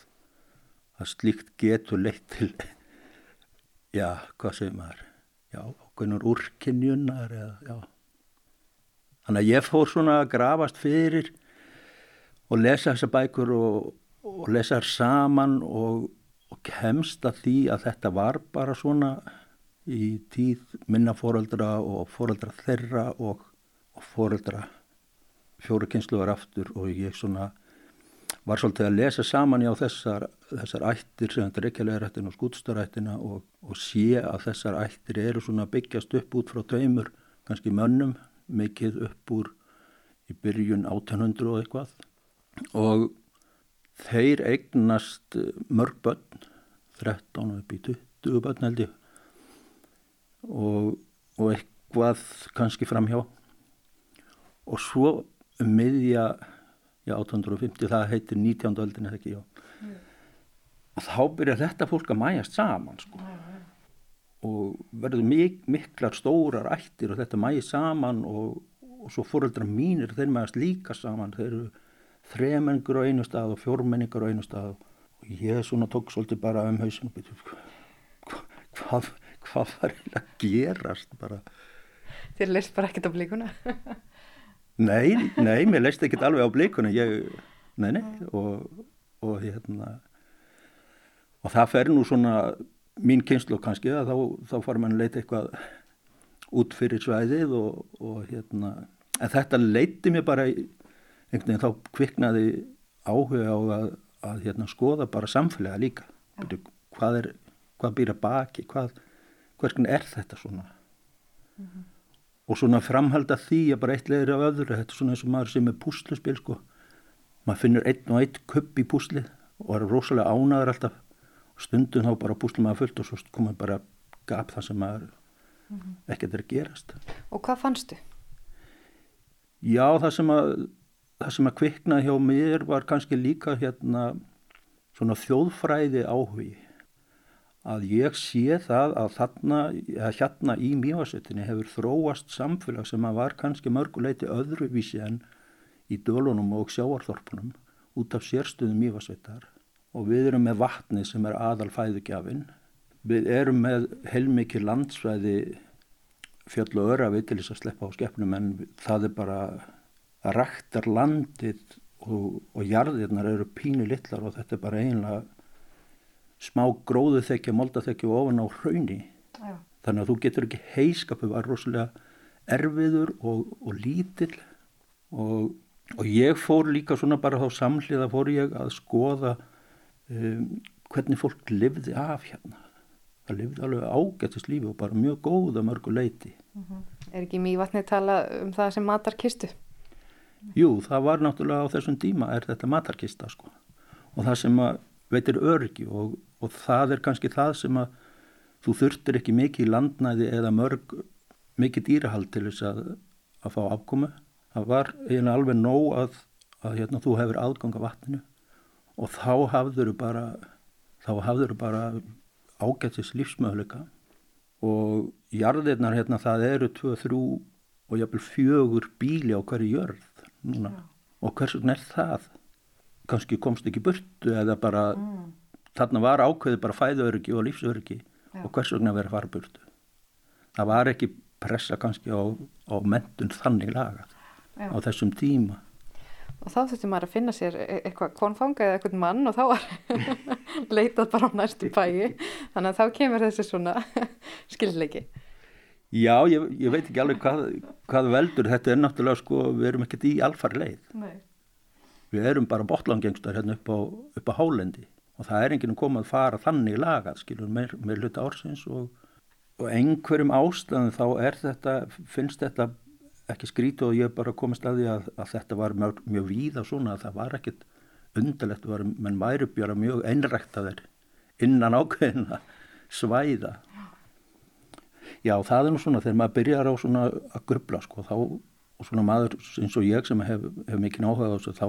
að slíkt getur leitt til já, hvað segir maður? Já, okkunnur úrkynjunar eða, já. Þannig að ég fór svona að grafast fyrir og lesa þessa bækur og, og lesa þær saman og, og kemst að því að þetta var bara svona í tíð minna fóröldra og fóröldra þeirra og, og fóröldra fjóru kynsluðar aftur og ég svona var svolítið að lesa saman á þessar, þessar ættir sem ættin og skútstarættina og, og sé að þessar ættir eru svona byggjast upp út frá tveimur, kannski mönnum, mikið upp úr í byrjun 1800 og eitthvað. Og þeir eignast mörg börn, 13 upp í 20 börn held ég. Og, og eitthvað kannski framhjá. Og svo um miðja já 1850 það heitir 19. öldin eða ekki já mm. og þá byrjar þetta fólk að mæjast saman sko mm. og verður mik miklar stórar ættir og þetta mæjast saman og, og svo fóröldra mínir þeir mæjast líka saman þeir eru þremengur á einu stað og fjórmenningar á einu stað og ég svona tók svolítið bara um hausin og byrju hvað, hvað var það að gerast bara Þér leist bara ekkert á blíkuna Nei, nei, mér leist ekki alveg á blíkunum, ég, nei, nei, og, og hérna, og það fer nú svona mín kynslu kannski að þá, þá far mann leita eitthvað út fyrir svæðið og, og hérna, en þetta leiti mér bara, einhvern veginn þá kviknaði áhuga á að, að hérna skoða bara samfélaga líka, ja. hvað er, hvað býra baki, hvað, hvernig er þetta svona? Mm -hmm og svona framhalda því að bara eitt leðir af öðru. Þetta er svona eins og maður sem er púsluspil sko. Maður finnur einn og einn kupp í púslið og er rosalega ánaður alltaf. Og stundum þá bara púslum maður fullt og svo komur bara gap það sem maður mm -hmm. ekkert er að gerast. Og hvað fannstu? Já það sem að það sem að kviknaði hjá mér var kannski líka hérna svona þjóðfræði áhugi að ég sé það að þarna, að hérna í mjögasettinni hefur þróast samfélag sem að var kannski mörguleiti öðruvísi en í dölunum og sjáarþorpunum út af sérstöðum mjögasettar og við erum með vatni sem er aðal fæðugjafin. Við erum með heilmikið landsvæði fjöll og öra við til þess að sleppa á skeppnum en það er bara að ræktar landið og, og jarðirnar eru pínu litlar og þetta er bara einlega smá gróðu þekki, molda þekki ofan á hrauni. Já. Þannig að þú getur ekki heiskapu var rosalega erfiður og, og lítill og, og ég fór líka svona bara þá samhliða fór ég að skoða um, hvernig fólk livði af hérna. Það livði alveg ágættist lífi og bara mjög góða mörgu leiti. Uh mhm. -huh. Er ekki mjög vatnið tala um það sem matar kistu? Jú, það var náttúrulega á þessum díma er þetta matarkista sko og það sem veitir örgi og, og það er kannski það sem að þú þurftir ekki mikið í landnæði eða mörg mikið dýrahald til þess að, að fá afkomu. Það var eiginlega alveg nóg að, að hérna, þú hefur aðgang af vatninu og þá hafður þú bara, bara ágættis lífsmöðuleika og jarðirnar hérna það eru 2-3 og jáfnvel fjögur bíli á hverju jörð núna Já. og hvers vegna er það? Kanski komst ekki burtu eða bara mm. Þarna var ákveði bara fæðaöryggi og lífsöryggi Já. og hvers vegna verið burtu. Það var ekki pressa kannski á, á mentun þannig laga Já. á þessum tíma og þá þurfti maður að finna sér e- eitthvað konfanga eða eitthvað mann og þá var leitað bara á næstu bæi þannig að þá kemur þessi svona skilleiki Já, ég, ég veit ekki alveg hvað, hvað veldur þetta er náttúrulega sko, við erum ekkert í alfar leið Nei. við erum bara botlangengstar hérna upp á, upp á hálendi og það er enginn komað að fara þannig lagað skilur með, með hluta ársins og og einhverjum ástæðum þá er þetta, finnst þetta ekki skrítu og ég er bara komist að því að, að þetta var mjög, mjög víða svona að það var ekkit undarlegt, var, menn væri bjara mjög einræktaðir innan ákveðina svæða. Já það er nú svona þegar maður byrjar á svona að grubla sko þá og svona maður eins og ég sem hef, hef mikið áhuga á þessu þá,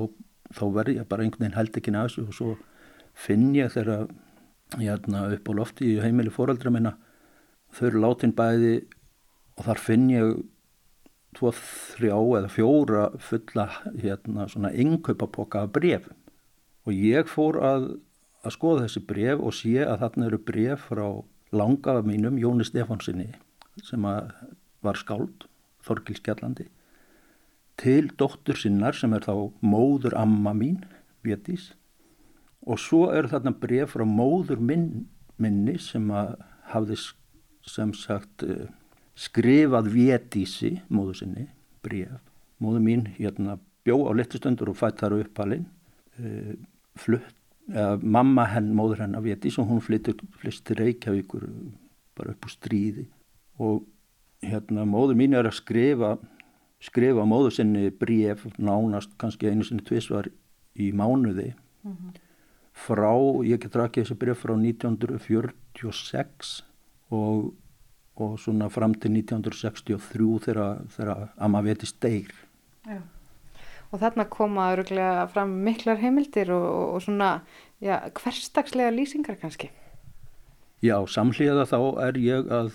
þá verð ég bara einhvern veginn held ekki næstu og svo finn ég þegar er upp á lofti í heimili fóraldra minna. Þau eru látin bæði og þar finn ég tvo, þrjá eða fjóra fulla hérna innkaupapoka af brefum og ég fór að, að skoða þessi bref og sé að þarna eru bref frá langafa mínum Jóni Stefánsinni sem var skáld Þorgil Skjallandi til dóttur sinnar sem er þá móður amma mín, Vétís og svo eru þarna bref frá móður minn, minni sem að hafði sem sagt eh, skrifað vétísi móðu sinni, bref móðu mín hérna bjó á letistöndur og fætt þar uppalinn. E, flutt, eða mamma henn móður henn af vétís og hún flyttur til Reykjavíkur bara upp úr stríði. Og hérna móðu mín er að skrifa skrifa móðu sinni bref nánast kannski einu sinni tvísvar í mánuði. Mm -hmm. Frá, ég get rakið þessi bref frá 1946 og, og svona fram til 1963 þegar, þegar Amma veti steir. Já. Og þarna koma öruglega fram miklar heimildir og, og svona já, hverstagslega lýsingar kannski? Já, samhliða þá er ég að,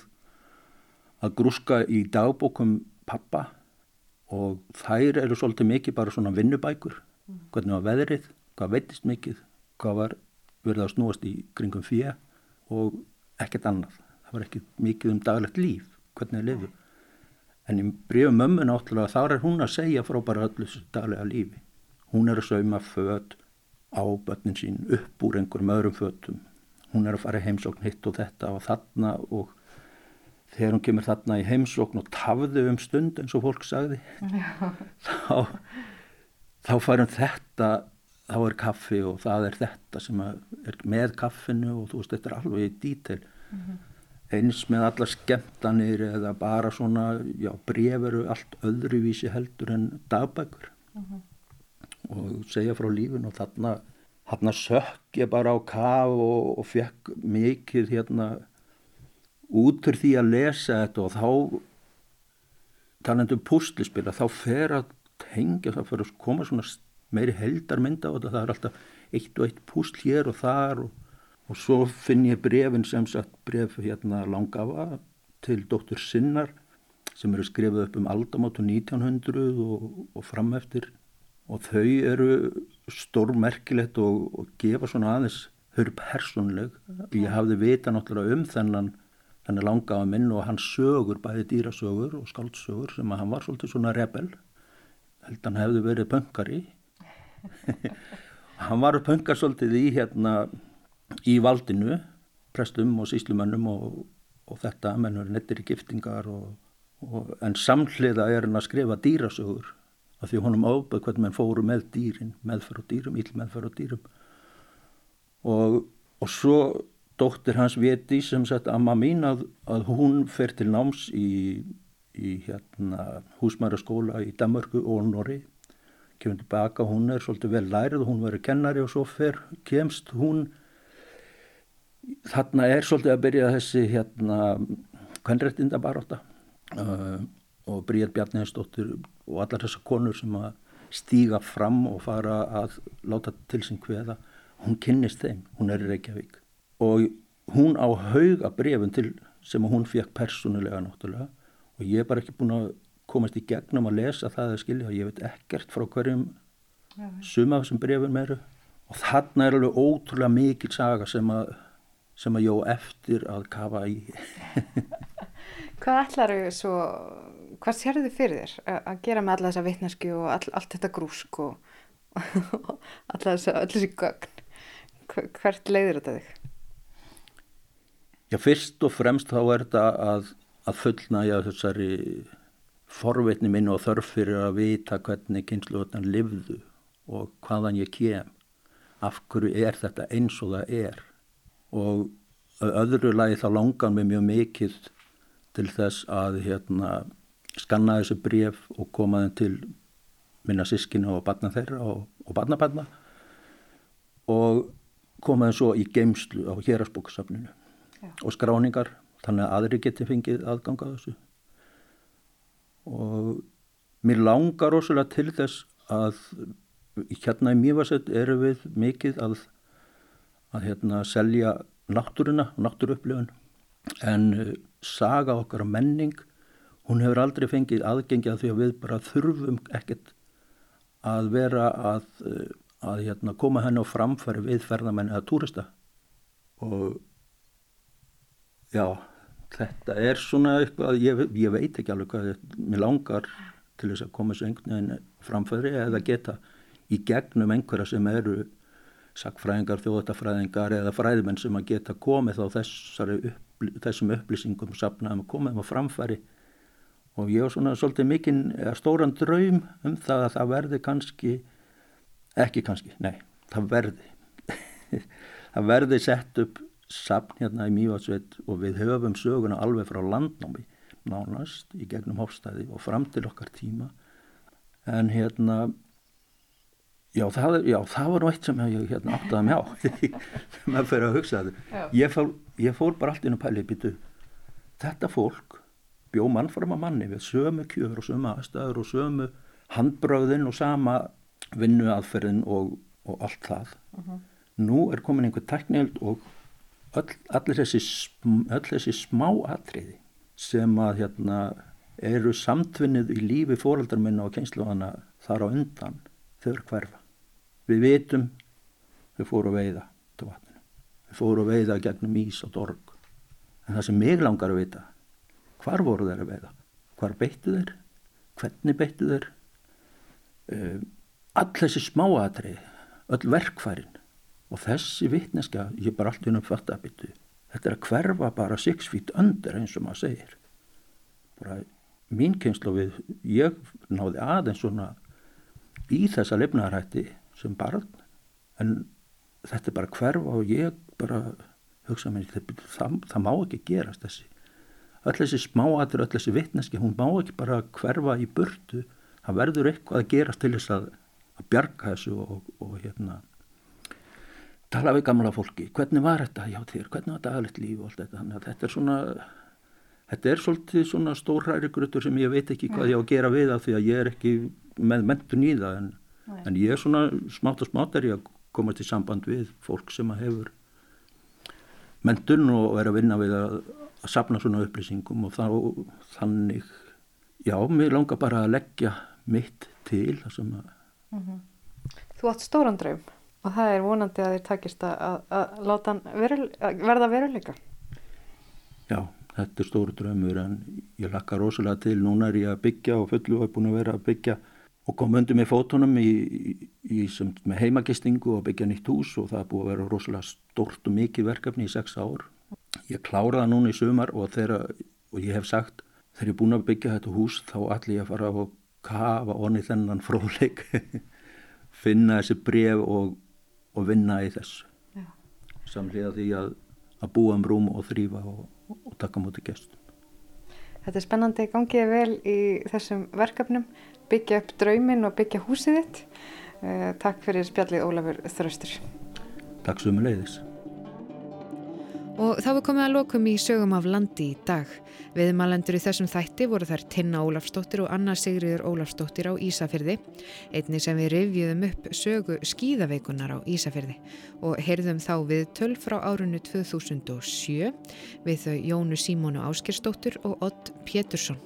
að grúska í dagbókum pappa og þær eru svolítið mikið bara svona vinnubækur, mm. hvernig var veðrið, hvað veitist mikið, hvað var verið að snúast í kringum fjö og ekkert annað. Það var ekki mikið um daglegt líf hvernig það lifur en í bregum mömmu náttúrulega þá er hún að segja frá bara öllu þessu daglega lífi. Hún er að sauma född á börnin sín upp úr einhverjum öðrum föddum hún er að fara í heimsókn hitt og þetta og þarna og þegar hún kemur þarna í heimsókn og tafðu um stund eins og fólk sagði þá þá farum þetta þá er kaffi og það er þetta sem er með kaffinu og þú veist þetta er alveg í dítil mm -hmm eins með alla skemmtanir eða bara svona, já, breveru allt öðruvísi heldur en dagbækur mhm. -huh. og segja frá lífin og þarna þarna sökk ég bara á kaf og, og fekk mikið hérna út fyrir því að lesa þetta og þá talandu um púslispila þá fer að tengja, það fer að koma svona meiri heldarmynda þetta, það er alltaf eitt og eitt púsl hér og þar og og svo finn ég brefin sem sagt bref hérna langafa til dóttur Sinnar sem eru skrifið upp um aldamátu 1900 og, og frameftir og þau eru stórmerkilegt og, og gefa svona aðeins höru persónleg. Ég hafði vita náttúrulega um þennan, þennan langaða minn og hans sögur, bæði dýrasögur og skáldsögur sem að hann var svolítið svona rebel. Held hann hefði verið pöngari. hann var pöngar svolítið í hérna í valdinu, prestum og síslumönnum og, og þetta, mennur nettir í giftingar og, og en samhliða er hann að skrifa dýrasögur af því honum áböð hvernig mann fóru með dýrin, meðferð á dýrum, íll meðferð á dýrum. Og, og svo dóttir hans veti sem sagt amma mín að, að hún fer til náms í, í hérna húsmæraskóla í Damörgu og Norri kemur tilbaka, hún er svolítið vel lærið hún verið kennari og svo fer, kemst hún. Þarna er svolítið að byrja þessi hérna hvernrættinda baráta uh, og Bríðar Bjarniðinsdóttir og allar þessar konur sem að stíga fram og fara að láta til sín hveða, hún kynnist þeim, hún er í Reykjavík. Og hún á hauga brefun til sem hún fekk persónulega náttúrulega og ég er bara ekki búin að komast í gegnum að lesa það að skilja og ég veit ekkert frá hverjum suma þessum brefun meiru og þarna er alveg ótrúlega mikil saga sem að, sem að jó eftir að kafa í. Hvað ætlar þau svo hvað sér þið fyrir þér að gera með alla þessa vittnesku og all, allt þetta grúsk og, og alla þessi gögn? Hvert leiðir þetta þig? Já, fyrst og fremst þá er þetta að, að fullnæja þessari forveitni minn og þörf fyrir að vita hvernig kynsluðan livðu og hvaðan ég kem. Af hverju er þetta eins og það er? Og öðru lagi þá langar mér mjög mikið til þess að hérna skanna þessu bref og koma þeim til minna sískinu og barna þeirra og, og barnabarna og koma þeim svo í geimslu á hérasbóksafninu og skráningar þannig að aðri geti fengið aðganga þessu og mér langar rosalega til þess að hérna í Mývarsett eru við mikið að, að hérna selja náttúruna, náttúruupplifun. En uh, saga okkar og menning hún hefur aldrei fengið aðgengi að því að við bara þurfum ekkert að vera að, uh, að hérna, koma henni á framfæri við ferðamenn eða túrista. Og já, þetta er svona eitthvað, ég, ég veit ekki alveg hvað mér langar til þess að koma þessu einhvern veginn framfæri eða geta í gegnum einhverja sem eru sakfræðingar, þjóðatafræðingar eða fræðimenn sem að geta komið á þessari, þessum upplýsingum sapnaðum að koma þeim á framfæri. Og ég var svona svolítið mikinn stóran draum um það að það verði kannski ekki kannski, nei, það verði. Það verði sett upp sapn hérna í Mývatsveit og við höfum söguna alveg frá landnámi nánast í gegnum hófstæði og fram til okkar tíma en hérna Já það, já, það var nú eitt sem ég hérna, áttaði mig á sem að fyrir að hugsa þetta. Ég, ég fór bara allt inn á pæli býtu. Þetta fólk bjó mann fram að manni við sömu kjör og sömu aðstæður og sömu handbröðin og sama vinnuaðferðin og, og allt það. Uh -huh. Nú er komin einhver teknild og öll, allir þessi, öll þessi smá atriði sem að hérna, eru samtvinnið í lífi fóraldar minna og keinsluðana þar á undan þau eru hverfa. Við vitum þau fóru að veiða til vatninu. Þau fóru að veiða gegnum ís og dorg. En það sem mig langar að vita, hvar voru þeir að veiða? Hvar beittu þeir? Hvernig beittu þeir? Um, all þessi smáatrið, öll verkfærin og þessi vittneska, ég bara allt inn um fatt að byttu. Þetta er að hverfa bara six feet under eins og maður segir. Bara mín kynslu við, ég náði aðeins svona í þessa lefnaðarætti sem barn en þetta er bara hverfa og ég bara hugsa mér það, það, það má ekki gerast þessi öll þessi smáatur, öll þessi vittneski hún má ekki bara hverfa í burtu það verður eitthvað að gerast til þess að, að bjarga þessu og, og hérna tala við gamla fólki, hvernig var þetta hjá þér, hvernig var daglegt líf og allt þetta? Þannig að þetta er svona þetta er svolítið svona stórhæri grötur sem ég veit ekki hvað ég á að gera við af því að ég er ekki með mentun í það. En en ég er svona smátt og smátt er ég að koma til samband við fólk sem að hefur mentun og er að vinna við að, að sapna svona upplýsingum og þá þannig já, mér langar bara að leggja mitt til það sem að mm -hmm. Þú átt stóran draum og það er vonandi að þér takist að, að láta hann verul, að verða veruleika. Já, þetta er stóru draumur en ég lakka rosalega til. Núna er ég að byggja og fullu og er búin að vera að byggja og kom undir með fótunum í, í, í með heimagistingu og byggja nýtt hús og það er búið að vera rosalega stórt og mikið verkefni í sex ár. Ég kláraði það núna í sumar og, þeirra, og ég hef sagt þegar ég er búin að byggja þetta hús þá ætlum ég að fara að kafa onni þennan fróðleik, finna þessi bref og og vinna í þessu Já. samlega því að, að búa um rúm og þrýfa og, og taka mútið gestum. Þetta er spennandi, gangið vel í þessum verkefnum, byggja upp draumin og byggja húsið þitt. Uh, takk fyrir spjallið Ólafur Þröstur. Takk svo með leiðis. Og þá er komið að lokum í sögum af landi í dag. Viðmalendur í þessum þætti voru þær Tinna Ólafstóttir og Anna Sigriður Ólafstóttir á Ísafyrði, einni sem við revjuðum upp sögu skýðaveikunar á Ísafyrði og heyrðum þá við töl frá árunnu 2007 við þau Jónu Símónu Áskirstóttir og Odd Pétursson.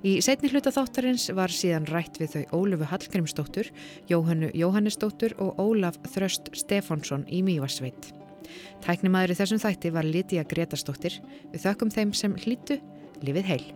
Í setni hluta þáttarins var síðan rætt við þau Ólufu Hallgrímsdóttur, Jóhannu Jóhannesdóttur og Ólaf Þröst Stefánsson í Mývarsveit. Tæknimaður í þessum þætti var Lítiða Gretarsdóttir. Við þökkum þeim sem hlýtu, lifið heil.